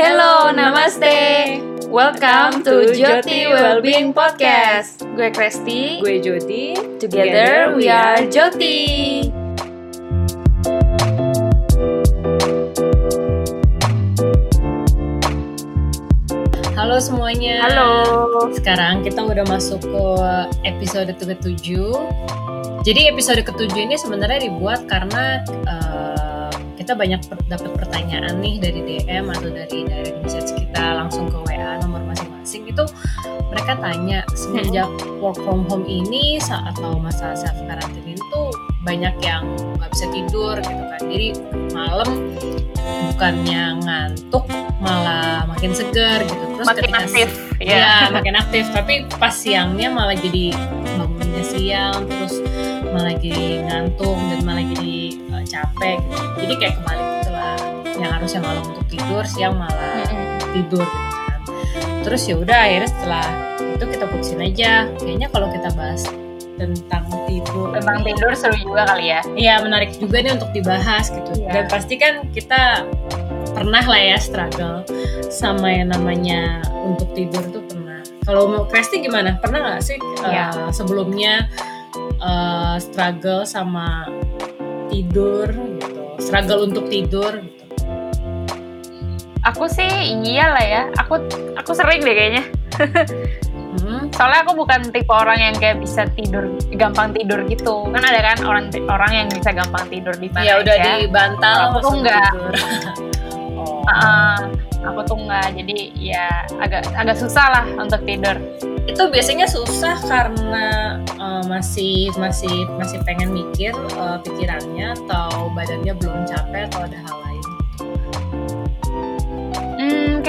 Hello, namaste. Welcome to Joti Wellbeing Podcast. Gue Kresti. Gue Jody. Together we are Joti. Halo semuanya. Halo. Sekarang kita udah masuk ke episode ke-7. Jadi episode ke-7 ini sebenarnya dibuat karena uh, kita banyak per dapat pertanyaan nih dari DM atau dari direct message kita langsung ke WA nomor masing-masing itu mereka tanya semenjak work from home ini saat atau masa self quarantine itu banyak yang nggak bisa tidur gitu kan. Jadi malam bukannya ngantuk malah makin segar gitu. Terus makin aktif ya. ya makin aktif. Tapi pas siangnya malah jadi bangunnya siang terus malah jadi ngantuk dan malah jadi uh, capek gitu. Jadi kayak kembali gitu lah. Yang harusnya malam untuk tidur siang malah tidur gitu kan. Terus ya udah akhirnya setelah itu kita putusin aja. Kayaknya kalau kita bahas tentang tidur tentang tidur seru juga kali ya. Iya menarik juga nih untuk dibahas gitu. Yeah. dan pasti kan kita pernah lah ya struggle sama yang namanya untuk tidur tuh kalau mau Kresti gimana? Pernah nggak sih yeah. uh, sebelumnya uh, struggle sama tidur gitu? Struggle untuk tidur gitu? Aku sih iya lah ya. Aku aku sering deh kayaknya. Hmm, soalnya aku bukan tipe orang yang kayak bisa tidur gampang tidur gitu. Kan ada kan orang orang yang bisa gampang tidur di mana Ya udah di bantal aku enggak. oh. uh, aku tuh enggak. Jadi ya agak agak susah lah untuk tidur. Itu biasanya susah karena uh, masih masih masih pengen mikir uh, pikirannya atau badannya belum capek atau ada hal lain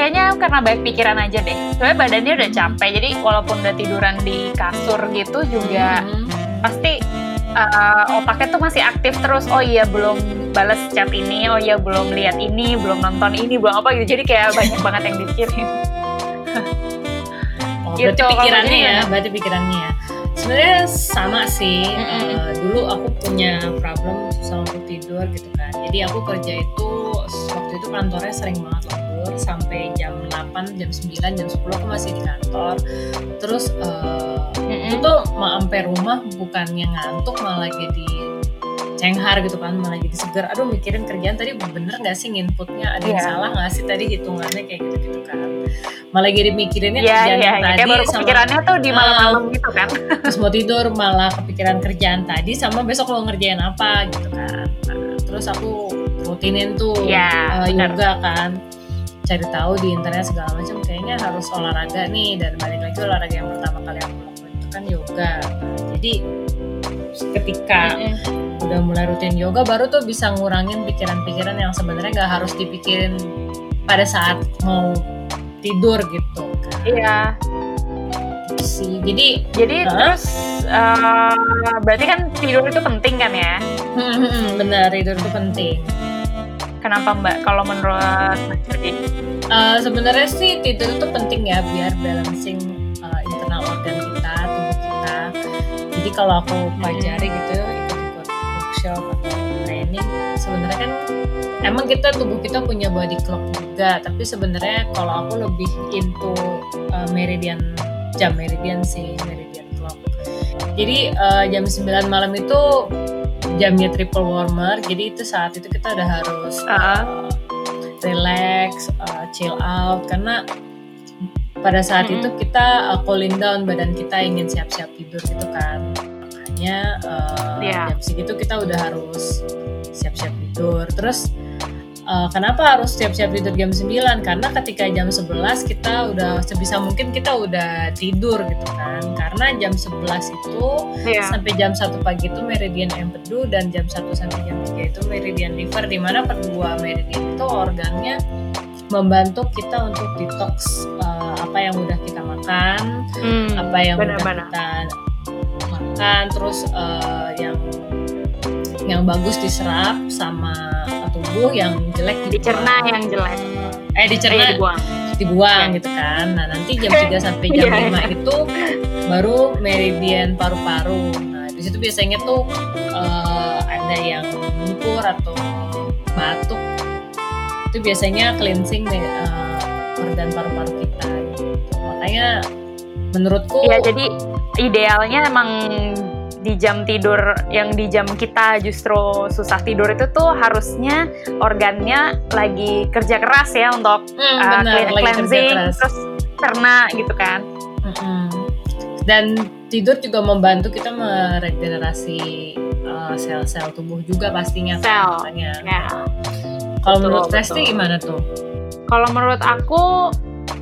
kayaknya karena baik pikiran aja deh. Soalnya badannya udah capek, jadi walaupun udah tiduran di kasur gitu juga hmm. pasti uh, otaknya tuh masih aktif terus. Oh iya belum balas chat ini, oh iya belum lihat ini, belum nonton ini, belum apa gitu. Jadi kayak banyak banget yang dipikirin. oh, gitu, berarti pikirannya ya, berarti pikirannya ya. Sebenarnya sama sih. Mm -hmm. uh, dulu aku punya problem susah untuk tidur gitu kan. Jadi aku kerja itu waktu itu kantornya sering banget lembur sampai jam 8, jam 9, jam 10 aku masih di kantor. Terus uh, mm-hmm. itu tuh mau sampai rumah bukannya ngantuk malah jadi cenghar gitu kan malah jadi seger. Aduh mikirin kerjaan tadi bener nggak sih inputnya ada yang yeah. salah nggak sih tadi hitungannya kayak gitu gitu kan? Malah jadi mikirinnya yeah, kerjaan yeah, tadi kayak baru kepikirannya tuh di malam-malam uh, gitu kan. terus mau tidur malah kepikiran kerjaan tadi sama besok mau ngerjain apa gitu kan. Nah, terus aku rutinin tuh yeah, uh, yoga kan cari tahu di internet segala macam kayaknya harus olahraga nih dan balik lagi olahraga yang pertama kali aku lakukan itu kan yoga. Jadi ketika mm-hmm. udah mulai rutin yoga baru tuh bisa ngurangin pikiran-pikiran yang sebenarnya nggak harus dipikirin pada saat mau tidur gitu. Kan iya. Sih jadi jadi huh? terus uh, berarti kan tidur itu penting kan ya? Benar tidur itu penting Kenapa Mbak? Kalau menurut Mbak Uh, Sebenarnya sih tidur itu penting ya biar balancing uh, internal organ kita, tubuh kita. Jadi kalau aku pelajari gitu ikut-ikut workshop atau training, sebenarnya kan emang kita tubuh kita punya body clock juga, tapi sebenarnya kalau aku lebih into uh, meridian jam meridian sih meridian clock. Jadi uh, jam 9 malam itu jamnya triple warmer jadi itu saat itu kita udah harus uh. uh, relax uh, chill out karena pada saat mm -hmm. itu kita uh, cooling down badan kita ingin siap-siap tidur gitu kan makanya uh, yeah. jam segitu kita udah harus siap-siap tidur terus uh, kenapa harus siap-siap tidur jam 9 karena ketika jam 11 kita udah sebisa mungkin kita udah tidur gitu kan karena jam 11 itu yeah. sampai jam 1 pagi itu meridian empedu dan jam 1 sampai jam 3 itu meridian liver di mana kedua meridian itu organnya membantu kita untuk detox uh, apa yang udah kita makan, hmm, apa yang bener, udah bener. kita makan, terus uh, yang yang bagus diserap sama tubuh yang jelek dicerna yang jelek. Eh dicerna. Eh, dibuang. Dibuang gitu kan. Nah nanti jam 3 sampai jam yeah. 5 itu baru meridian paru-paru. Nah di situ biasanya tuh uh, ada yang lumpur atau batuk. Itu biasanya cleansing uh, organ paru-paru kita gitu. makanya menurutku ya jadi idealnya emang di jam tidur yang di jam kita justru susah tidur itu tuh harusnya organnya lagi kerja keras ya untuk hmm, uh, benar, clean- lagi kerja cleansing keras. terus cerna gitu kan Mm-mm. Dan tidur juga membantu kita meregenerasi uh, sel-sel tubuh juga pastinya kan, Sel, ya Kalau menurut Resti gimana tuh? kalau menurut aku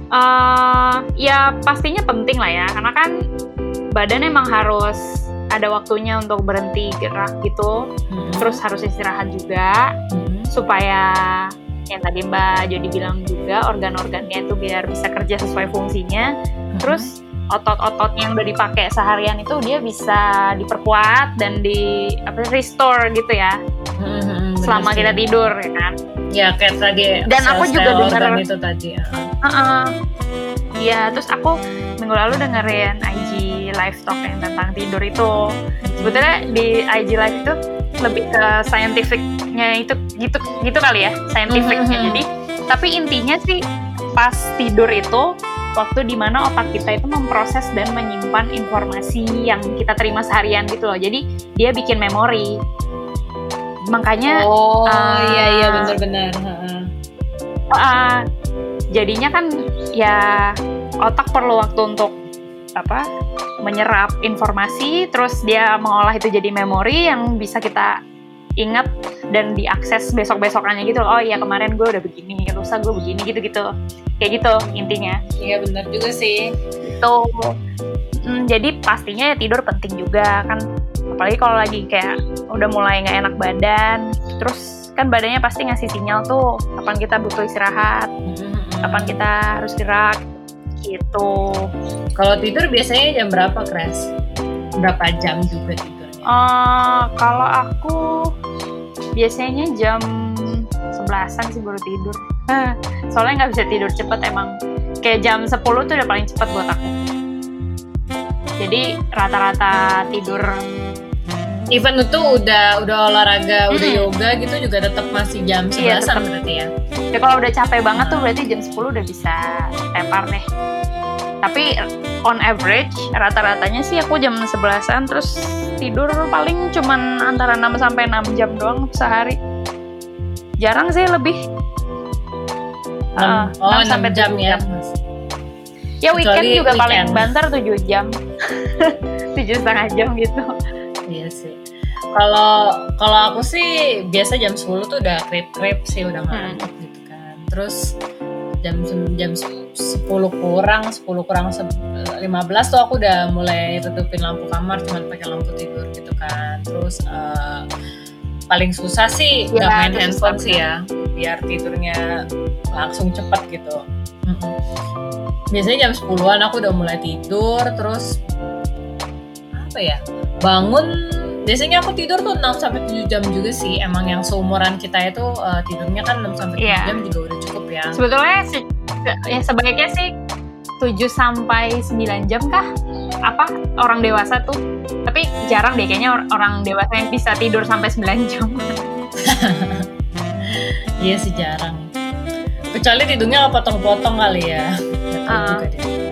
eh ya pastinya penting lah ya karena kan badan emang harus ada waktunya untuk berhenti gerak gitu Mm-mm. terus harus istirahat juga Mm-mm. supaya yang tadi Mbak Jody bilang juga organ-organnya itu biar bisa kerja sesuai fungsinya terus otot-otot yang udah dipakai seharian itu dia bisa diperkuat dan di apa restore gitu ya Mm-mm, benar selama sih. kita tidur ya kan Ya kayak tadi. Dan aku juga dengar- itu tadi. ya. Heeh. Iya, terus aku minggu lalu dengerin IG live talk yang tentang tidur itu. Sebetulnya di IG live itu lebih ke scientificnya itu gitu gitu kali ya, scientificnya. Mhm. Jadi, tapi intinya sih pas tidur itu waktu di mana otak kita itu memproses dan menyimpan informasi yang kita terima seharian gitu loh. Jadi dia bikin memori. Makanya Oh uh, iya iya benar-benar. Uh, jadinya kan ya otak perlu waktu untuk apa menyerap informasi terus dia mengolah itu jadi memori yang bisa kita ingat dan diakses besok-besokannya gitu loh. oh iya kemarin gue udah begini lusa gue begini gitu-gitu kayak gitu intinya Iya benar juga sih. itu Hmm, jadi pastinya ya tidur penting juga kan apalagi kalau lagi kayak udah mulai nggak enak badan terus kan badannya pasti ngasih sinyal tuh kapan kita butuh istirahat Mm-mm. kapan kita harus gerak gitu Kalau tidur biasanya jam berapa, Kres? Berapa jam juga tidurnya? Eh, kalau aku biasanya jam 11an sih baru tidur Hah, soalnya nggak bisa tidur cepet emang kayak jam 10 tuh udah paling cepet buat aku jadi rata-rata tidur Even itu udah udah olahraga, udah Mm-mm. yoga gitu juga tetap masih jam 11 Iya, tetap. berarti ya. ya kalau udah capek banget tuh berarti jam 10 udah bisa tepar deh tapi on average rata-ratanya sih aku jam 11an terus tidur paling cuman antara 6 sampai 6 jam doang sehari jarang sih lebih Enam- Ah, oh, 6 enam sampai jam tujuh ya. jam. ya weekend Kecuali juga paling weekend. banter 7 jam 7 setengah jam gitu Iya sih. Kalau kalau aku sih biasa jam 10 tuh udah krep-krep sih udah Hmm. ngantuk gitu kan. Terus jam jam 10 kurang 10 kurang se- 15 tuh aku udah mulai tutupin lampu kamar cuman pakai lampu tidur gitu kan. Terus eh, paling susah sih Ya, nggak main handphone susah sih ya biar tidurnya langsung cepet gitu. Biasanya jam 10-an aku udah mulai tidur terus apa ya bangun biasanya aku tidur tuh 6 sampai 7 jam juga sih. Emang yang seumuran kita itu eh, tidurnya kan 6 sampai 7 Iya. jam juga udah cukup ya. Sebetulnya se- se- ya sebaiknya sih 7 sampai 9 jam kah? Apa? Orang dewasa tuh. Tapi jarang deh kayaknya or- orang dewasa yang bisa tidur sampai 9 jam. Iya sih jarang. Kecuali tidurnya potong-potong kali ya. Juga deh.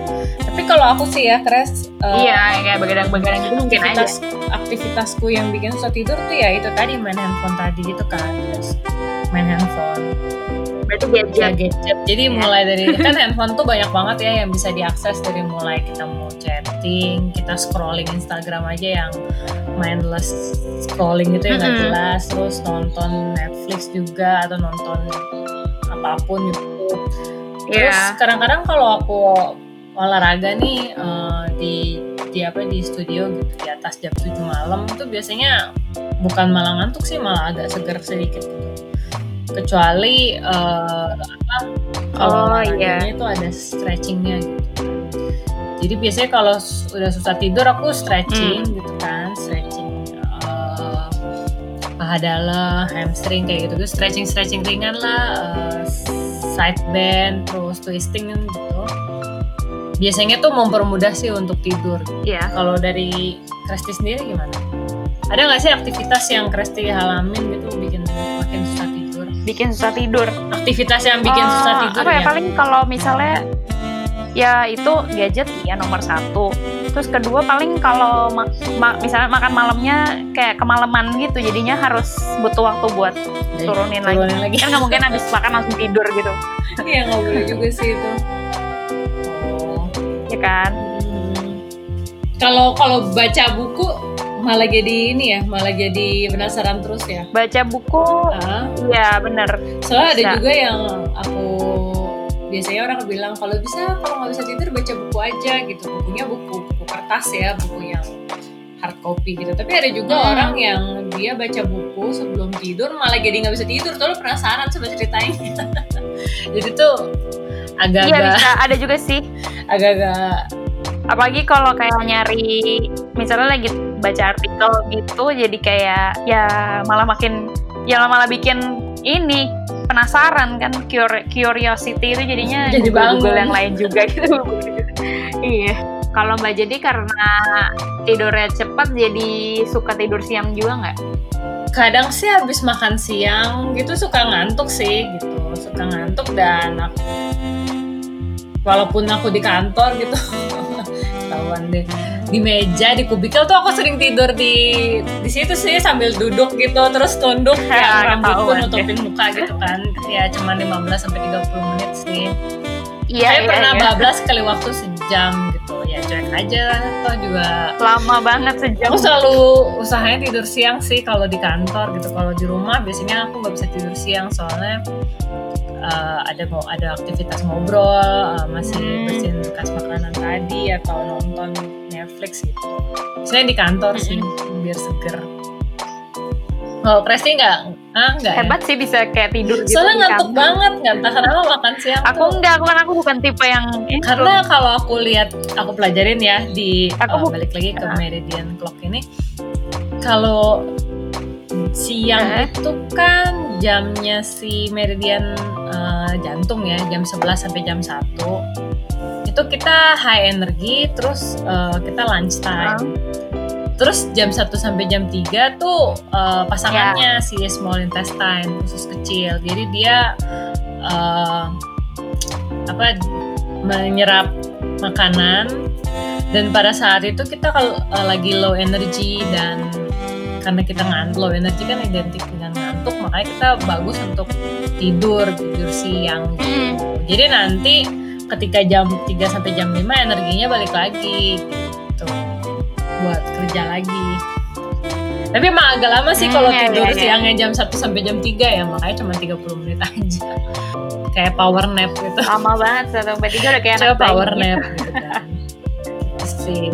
Kalau aku sih ya Kres eh, iya kayak begadang-begadang gitu mungkin aja aktivitas aktivitasku yang bikin susah tidur tuh ya itu tadi main handphone tadi gitu kan terus main handphone berarti ya gadget gadget. Jadi Iya. mulai dari kan handphone tuh banyak banget ya yang bisa diakses dari mulai kita mau chatting, kita scrolling Instagram aja yang mindless scrolling gitu ya nggak Mm-mm. jelas, terus nonton Netflix juga atau nonton apa pun YouTube. Terus Iya. kadang-kadang kalau aku olahraga nih eh, di di apa di studio gitu di atas jam 7 malam tuh biasanya bukan malah ngantuk sih malah agak seger sedikit gitu kecuali eh, apa kalau Oh, iya. itu ada stretchingnya gitu jadi biasanya kalau udah susah tidur aku stretching Hmm. gitu kan stretching eh, paha dalam hamstring kayak gitu stretching stretching ringan lah eh, side bend terus twisting gitu biasanya tuh mempermudah sih untuk tidur iya kalau dari Kresti sendiri gimana ada nggak sih aktivitas yang Kresti halamin gitu bikin makin susah tidur bikin susah tidur. aktivitas yang bikin Eh, susah tidur Apa ya paling kalau misalnya ya itu gadget ya nomor satu. Terus kedua paling kalau ma- ma- misalnya makan malamnya kayak kemalaman gitu, jadinya harus butuh waktu buat turunin lagi. turunin lagi Kan nggak mungkin habis makan langsung tidur gitu, Iya nggak boleh juga sih itu. Ya kan? Hmm. Kalau kalau baca buku malah jadi ini ya, malah jadi penasaran terus ya. Baca buku, Ah, ya bener. soalnya ada Bisa. juga yang aku biasanya orang bilang kalau bisa kalau nggak bisa tidur baca buku aja gitu. Bukunya buku buku kertas ya, buku yang hard copy gitu. Tapi ada juga Hmm. orang yang dia baca buku sebelum tidur malah jadi nggak bisa tidur. Tuh lo penasaran sama ceritanya. jadi tuh Iya agak-agak. bisa, ada juga sih. agak-agak. Apalagi kalau kayak nyari misalnya lagi baca artikel gitu jadi kayak ya malah makin ya malah bikin ini penasaran kan cur- curiosity itu jadinya Jadi Google, Google bangun. yang lain juga gitu. Iya. Kalau mbak jadi karena tidurnya cepat jadi suka tidur siang juga nggak? Kadang sih habis makan siang gitu suka ngantuk sih gitu. Suka ngantuk dan aku, walaupun aku di kantor gitu. Ketahuan deh. Di meja di kubikel tuh aku sering tidur di di situ sih sambil duduk gitu. Terus tunduk Ya, ya rambutku ketahuan nutupin muka gitu kan. Ya cuma 15 sampai 30 menit sih. Iya saya iya, pernah iya. bablas sekali waktu sejam gitu. Ya cuek aja. Toh juga lama banget sejam. Aku selalu usahanya tidur siang sih kalau di kantor gitu. Kalau di rumah biasanya aku nggak bisa tidur siang. Soalnya uh, ada mau ada aktivitas ngobrol, uh, masih Hmm. bersihin bekas makanan tadi atau nonton Netflix gitu. Saya di kantor sih biar seger. Kalau Presti nggak? Ah nggak. ya? hebat sih bisa kayak tidur gitu Soalnya ngantuk kantor. banget, nggak entah kenapa makan siang. aku tuh. enggak aku kan aku bukan tipe yang karena kalau aku lihat aku pelajarin ya di Aku uh, balik lagi ke Ah. meridian clock ini kalau siang Eh. itu kan jamnya si meridian uh, jantung ya jam 11 sampai jam 1 itu kita high energy terus uh, kita lunch time. Terus jam 1 sampai jam 3 tuh uh, pasangannya si small intestine usus kecil. Jadi dia uh, apa menyerap makanan. Dan pada saat itu kita kalau uh, lagi low energy dan karena kita ngantuk low energy kan identik dengan ngantuk makanya kita bagus untuk tidur tidur siang Hmm. jadi nanti ketika jam 3 sampai jam 5 energinya balik lagi gitu buat kerja lagi. Tapi emang agak lama sih Hmm, kalau iya, tidur iya, iya. siangnya jam 1 sampai jam 3 ya makanya cuma 30 menit aja. Kayak power nap gitu. Lama banget satu sampai tiga udah kayak anak bayi power gitu. nap. Gitu kan. Gitu sih.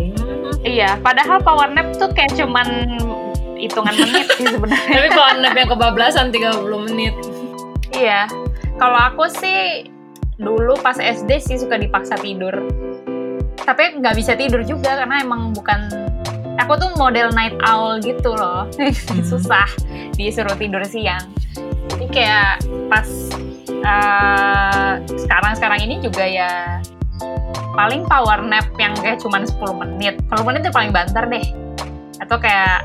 Iya, padahal power nap tuh kayak cuman hitungan menit sih sebenarnya. tapi power nap yang kebablasan 30 menit iya. Kalau aku sih dulu pas SD sih suka dipaksa tidur. Tapi nggak bisa tidur juga karena emang bukan aku tuh model night owl gitu loh. Susah disuruh tidur siang. Jadi kayak pas eh, sekarang-sekarang ini juga ya paling power nap yang kayak cuman 10 menit. 10 menit itu paling banter deh. Atau kayak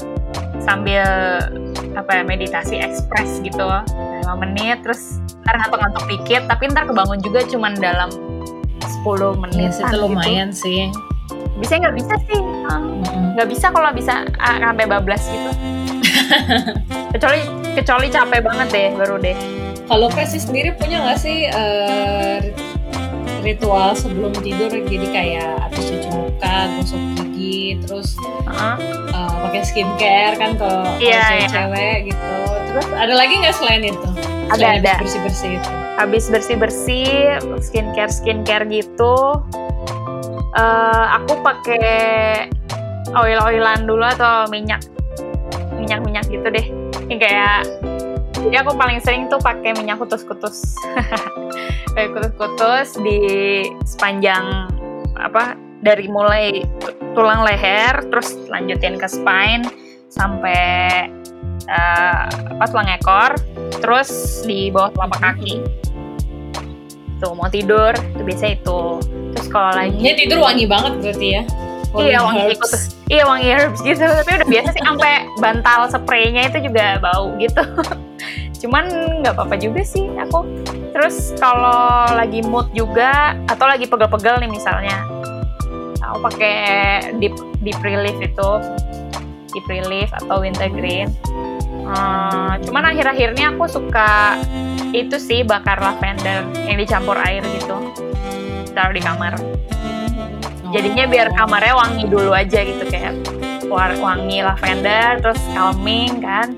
sambil apa ya meditasi ekspres gitu. 5 menit terus ntar ngantuk-ngantuk dikit tapi ntar kebangun juga cuman dalam 10 menit Yes, itu lumayan sih. Bisa nggak bisa sih? Nggak bisa kalau bisa ah, sampai bablas gitu. Kecuali kecuali capek banget deh baru deh. Kalau Presi sendiri punya nggak sih rit- ritual sebelum tidur? Jadi kayak habis cuci gosok gigi, terus Heeh. eh, pakai skincare kan kalau Iya, iya. cewek-cewek gitu. Terus ada lagi nggak selain itu? Ada, Selain ada. bersih bersih itu. habis bersih bersih skincare skincare gitu eh aku pakai oil oilan dulu atau minyak minyak minyak gitu deh ini kayak jadi aku paling sering tuh pakai minyak kutus kutus kayak kutus kutus di sepanjang apa dari mulai tu- tulang leher terus lanjutin ke spine sampai eh, apa tulang ekor terus di bawah telapak kaki. Tuh mau tidur itu biasa itu. Terus kalau lagi Ini tidur wangi banget berarti ya? iya wangi herbs. ikut iya wangi herbs gitu. Tapi udah biasa sih sampai bantal spraynya itu juga bau gitu. Cuman nggak apa-apa juga sih aku. Terus kalau lagi mood juga atau lagi pegel-pegel nih misalnya aku pakai deep deep relief itu. Deep relief atau wintergreen uh, cuman akhir-akhirnya aku suka itu sih bakar lavender yang dicampur air gitu. Taruh di kamar. Jadinya biar Oh. kamarnya wangi dulu aja gitu kayak wangi lavender terus calming kan.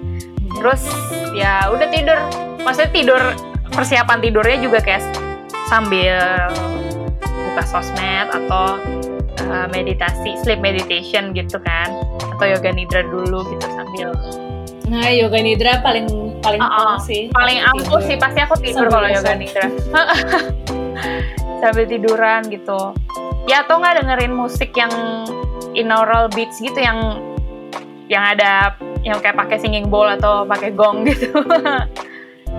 Terus ya udah tidur. Maksudnya tidur persiapan tidurnya juga kayak sambil buka sosmed atau uh, meditasi sleep meditation gitu kan. Atau yoga nidra dulu gitu sambil. Nah, yoga nidra paling paling ah. pol sih. paling ampuh sih pasti aku tidur kalau yoga nidra. Sambil tiduran gitu. Ya atau nggak dengerin musik yang inaural beats gitu yang yang ada yang kayak pakai singing bowl atau pakai gong gitu.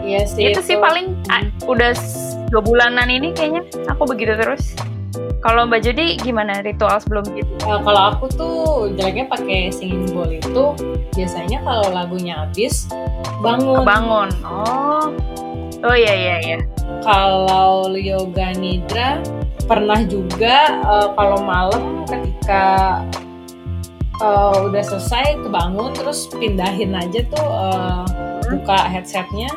Iya sih. itu sih paling ah, udah dua bulanan ini kayaknya. Aku begitu terus kalau mbak Jody gimana ritual sebelum gitu? Uh, kalau aku tuh jeleknya pakai singing bowl itu biasanya kalau lagunya habis bangun. bangun oh. Oh iya iya iya. Kalau yoga nidra pernah juga uh, kalau malam ketika uh, udah selesai kebangun terus pindahin aja tuh uh, buka headsetnya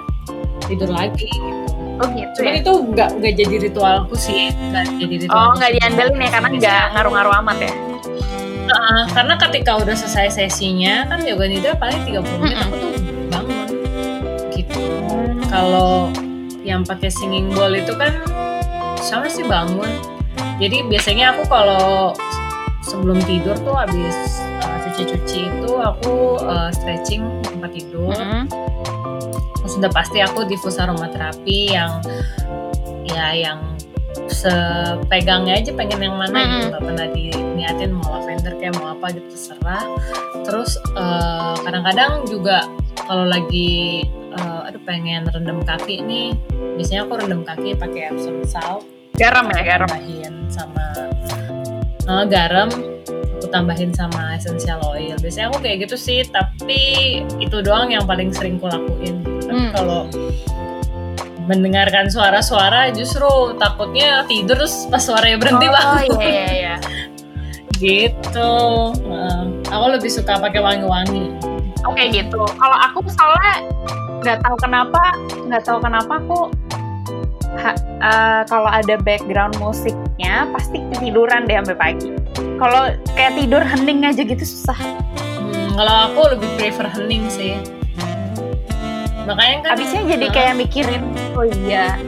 tidur lagi gitu. Oh gitu Cuman ya itu nggak nggak jadi ritualku sih, nggak jadi ritual. oh nggak diandelin ya karena nggak ngaruh-ngaruh amat ya Heeh, karena ketika udah selesai sesinya kan yoga nidra paling 30 menit Mm-mm. aku tuh bangun gitu. Kalau yang pakai singing bowl itu kan sama sih bangun. Jadi biasanya aku kalau sebelum tidur tuh habis uh, cuci-cuci itu aku uh, stretching tempat tidur. Mm-mm. Terus udah pasti aku diffus aromaterapi yang ya yang sepegangnya aja pengen yang mana gitu. Mm-mm. nggak pernah diniatin mau lavender kayak mau apa gitu terserah. Terus eh, kadang-kadang juga kalau lagi eh, aduh pengen rendam kaki nih biasanya aku rendam kaki pakai Epsom salt. Garam ya garam. sama eh, garam aku tambahin sama essential oil biasanya aku kayak gitu sih tapi itu doang yang paling sering kulakuin tapi Hmm. kalau mendengarkan suara-suara justru takutnya tidur terus pas suaranya berhenti oh banget iya iya iya gitu Heeh. aku lebih suka pakai wangi-wangi Oke gitu. Kalau aku soalnya nggak tahu kenapa, nggak tahu kenapa aku ha- eh, kalau ada background musiknya pasti ketiduran deh sampai pagi. Kalau kayak tidur hening aja gitu susah. Hmm, kalau aku lebih prefer hening sih makanya kan Habisnya jadi kayak mikirin, oh iya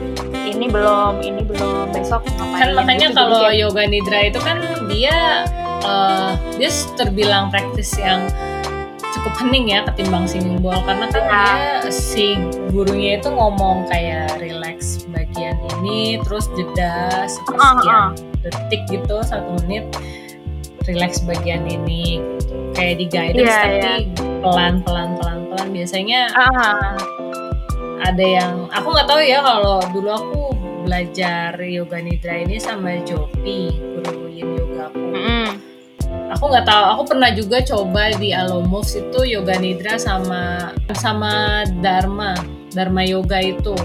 ini belum, ini belum, besok ngapain? kan makanya gitu. Kalau yoga nidra itu kan dia eh, dia terbilang praktis yang cukup hening ya ketimbang singing bowl karena kan Ya. dia si gurunya itu ngomong kayak relax bagian ini terus jeda sekian detik gitu satu menit relax bagian ini gitu. kayak di guidance Iya, tapi pelan pelan pelan pelan biasanya Ah, ada yang aku nggak tahu ya kalau dulu aku belajar yoga nidra ini sama Jopi guru yin yoga aku mm-mm. aku nggak tahu aku pernah juga coba di Alo Moves itu yoga nidra sama sama Dharma Dharma yoga itu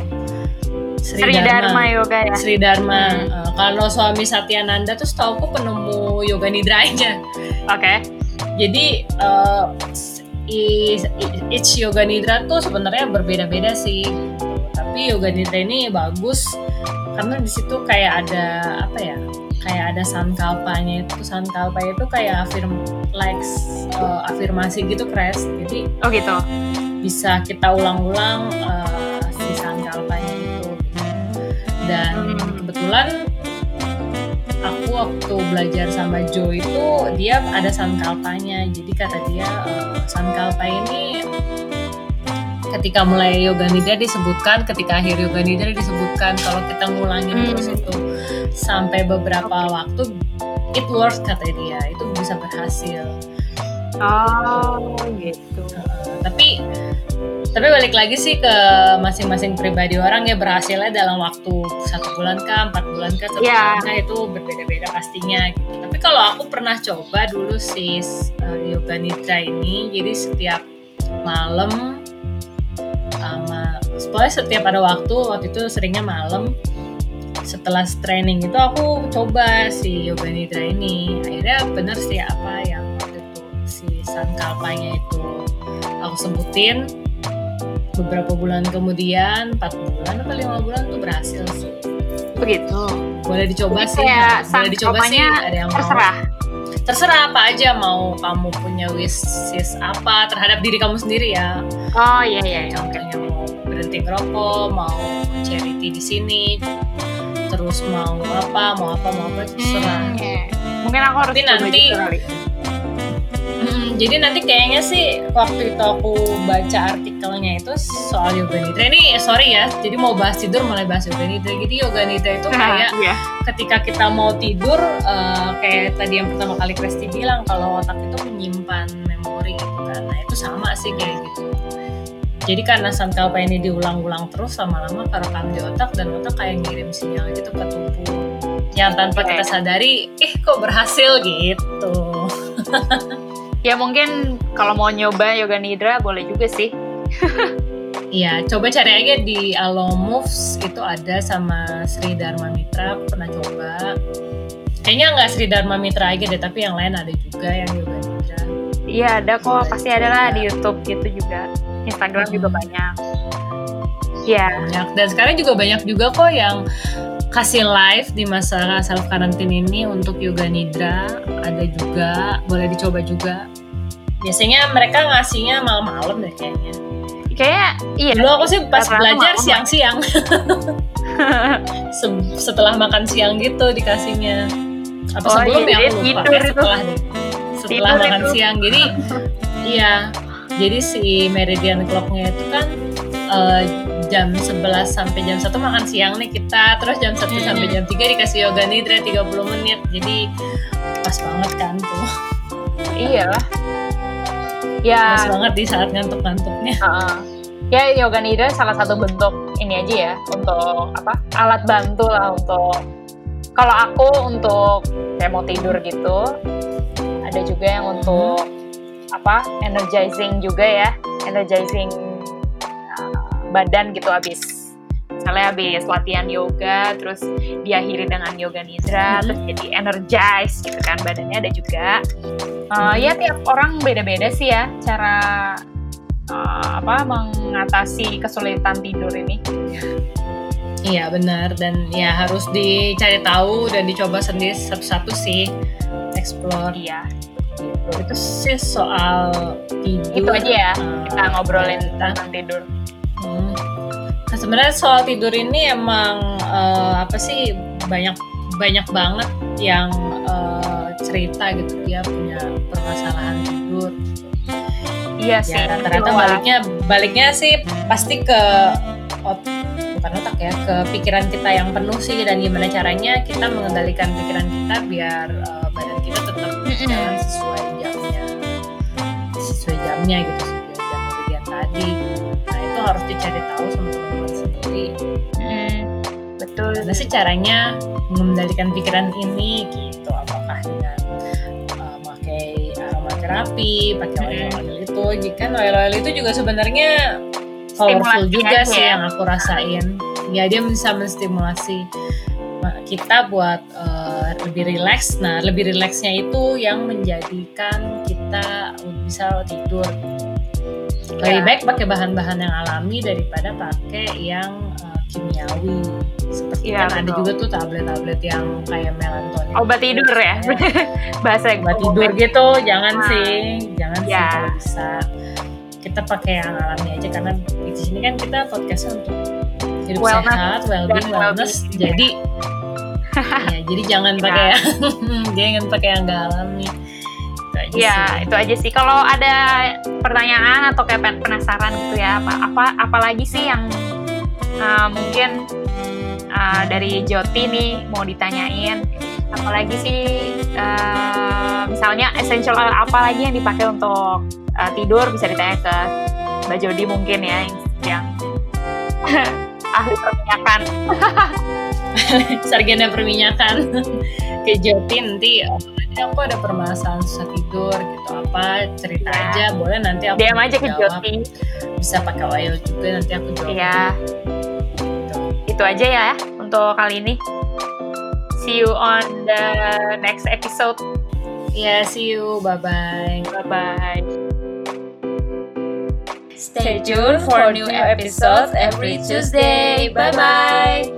Sri Dharma Yoga ya. Sri Dharma Hmm. Eh, kalau suami Satyananda tuh setahu aku penemu yoga nidranya Oke. jadi eh, i- i- each yoga nidra tuh sebenarnya berbeda-beda sih tapi yoga nidra ini bagus karena di situ kayak ada apa ya kayak ada sankalpanya itu sankalpa itu kayak afirm like eh, afirmasi gitu kres jadi Oh gitu. bisa kita ulang-ulang itu dan Hmm. kebetulan aku waktu belajar sama Joe itu dia ada sankalpanya jadi kata dia eh, sankalpa ini ketika mulai yoga nidra disebutkan ketika akhir yoga nidra disebutkan kalau kita ngulangin Hmm. terus itu sampai beberapa waktu it works kata dia itu bisa berhasil Oh gitu. Uh, tapi tapi balik lagi sih ke masing-masing pribadi orang ya berhasilnya dalam waktu satu bulan kah empat bulan kah satu bulan kah itu berbeda-beda pastinya gitu. Tapi kalau aku pernah coba dulu sih uh, yoga nidra ini jadi setiap malam sama pokoknya setiap ada waktu waktu itu seringnya malam setelah training itu aku coba si yoga nidra ini. Akhirnya bener sih apa yang waktu itu si sankalpanya itu aku sebutin beberapa bulan kemudian 4 bulan atau lima bulan tuh berhasil sih. Begitu. Boleh dicoba Jadi sih kayak boleh dicoba sih ada yang mau. terserah. Terserah apa aja mau kamu punya wishes apa terhadap diri kamu sendiri ya. Oh iya iya iya. Oke contohnya mau berhenti ngerokok mau charity di sini terus mau apa mau apa mau apa terserah. Hmm, iya. mungkin aku harus Tapi coba nanti- jadi nanti kayaknya sih waktu itu aku baca artikelnya itu soal yoga nidra. Ini sorry ya jadi mau bahas tidur mulai bahas yoga nidra. Jadi yoga nidra itu kayak Iya. ketika kita mau tidur eh, kayak tadi yang pertama kali Kresti bilang kalau otak itu menyimpan memori gitu kan. Nah itu sama sih kayak gitu. Jadi karena sankalpa ini diulang-ulang terus lama-lama kerekam di otak dan otak kayak ngirim sinyal gitu ke tubuh. Yang tanpa kita sadari eh kok berhasil? Gitu ya mungkin kalau mau nyoba yoga nidra boleh juga sih Iya, coba cari aja di Alo Moves itu ada sama Sri Dharma Mitra, pernah coba. Kayaknya nggak Sri Dharma Mitra aja deh, tapi yang lain ada juga yang yoga nidra. iya ada kok pasti ada lah di YouTube gitu juga Instagram juga Hmm. banyak ya Banyak. Dan sekarang juga banyak juga kok yang kasih live di masa self quarantine ini untuk yoga nidra. Ada juga, boleh dicoba juga. Biasanya mereka ngasihnya malam-malam deh kayaknya. kayak iya. Dulu aku sih pas belajar siang-siang. Se- setelah makan siang gitu dikasihnya. Apa Oh, sebelum iya, ya aku lupa. tidur itu. setelah setelah Tidur makan itu. siang. Jadi iya. Jadi si meridian clocknya itu kan eh, jam 11 sampai jam 1 makan siang nih kita. Terus jam 1 Hmm. sampai jam 3 dikasih yoga nidra 30 menit. Jadi pas banget kan tuh. Iya lah ya pas banget di saat ngantuk-ngantuknya. Heeh. ya yoga nidra salah satu bentuk ini aja ya untuk apa alat bantu lah untuk kalau aku untuk kayak mau tidur gitu ada juga yang untuk apa energizing juga ya energizing uh, badan gitu habis misalnya habis latihan yoga terus diakhiri dengan yoga nidra Mhm. terus jadi energize gitu kan badannya ada juga Uh, ya tiap orang beda-beda sih ya cara uh, apa mengatasi kesulitan tidur ini. Iya benar dan ya harus dicari tahu dan dicoba sendiri satu-satu sih explore Iya. Itu sih soal tidur. itu aja ya Eh, kita ngobrolin tentang tidur. Sebenarnya soal tidur ini emang eh, apa sih banyak banyak banget yang eh, cerita gitu dia punya permasalahan tidur. Iya sih. Ya rata-rata baliknya baliknya sih pasti ke ot- bukan otak ya ke pikiran kita yang penuh sih dan gimana caranya kita mengendalikan pikiran kita biar eh, badan kita tetap jalan sesuai jamnya sesuai jamnya gitu sesuai jam tadi nah harus dicari tahu sama teman-teman sendiri Mm, betul. Gimana sih caranya mengendalikan pikiran ini gitu? Apakah dengan uh, pakai aromaterapi, pakai Mm-mm. oil-oil itu? Jika oil-oil itu juga sebenarnya powerful juga sih ya. yang aku rasain. Ya dia bisa menstimulasi kita buat uh, lebih rileks. Nah, lebih rileksnya itu yang menjadikan kita bisa tidur. Lebih Ya. baik pakai bahan-bahan yang alami daripada pakai yang uh, kimiawi. Seperti Iya, kan ada betul. juga tuh tablet-tablet yang kayak melatonin. Obat tidur ya. Bahasa Obat tidur gitu, jangan Nah. sih, jangan sih Ya. kalau bisa. Kita pakai yang alami aja karena di sini kan kita podcastnya untuk hidup Wellness sehat, well-being, wellness. well-being, Jadi, ya, jadi jangan Ya. pakai yang, jangan pakai yang nggak alami. Iya, sih. itu aja sih. Kalau ada pertanyaan atau kayak pen- penasaran gitu ya, apa apa apalagi sih yang uh, mungkin uh, dari Joti nih mau ditanyain, apalagi sih uh, misalnya essential oil apa lagi yang dipakai untuk uh, tidur bisa ditanya ke Mbak Jody mungkin ya yang, yang ahli perminyakan. sarjana perminyakan ke Joti nanti nanti aku ada permasalahan susah tidur gitu apa cerita Ya. aja boleh nanti aku DM aja ke jawab. Joti. bisa pakai wayo juga nanti aku jawab Iya. gitu. Itu aja ya untuk kali ini. See you on the next episode. ya see you bye bye Bye bye. Stay tuned for new episodes every Tuesday. Bye bye.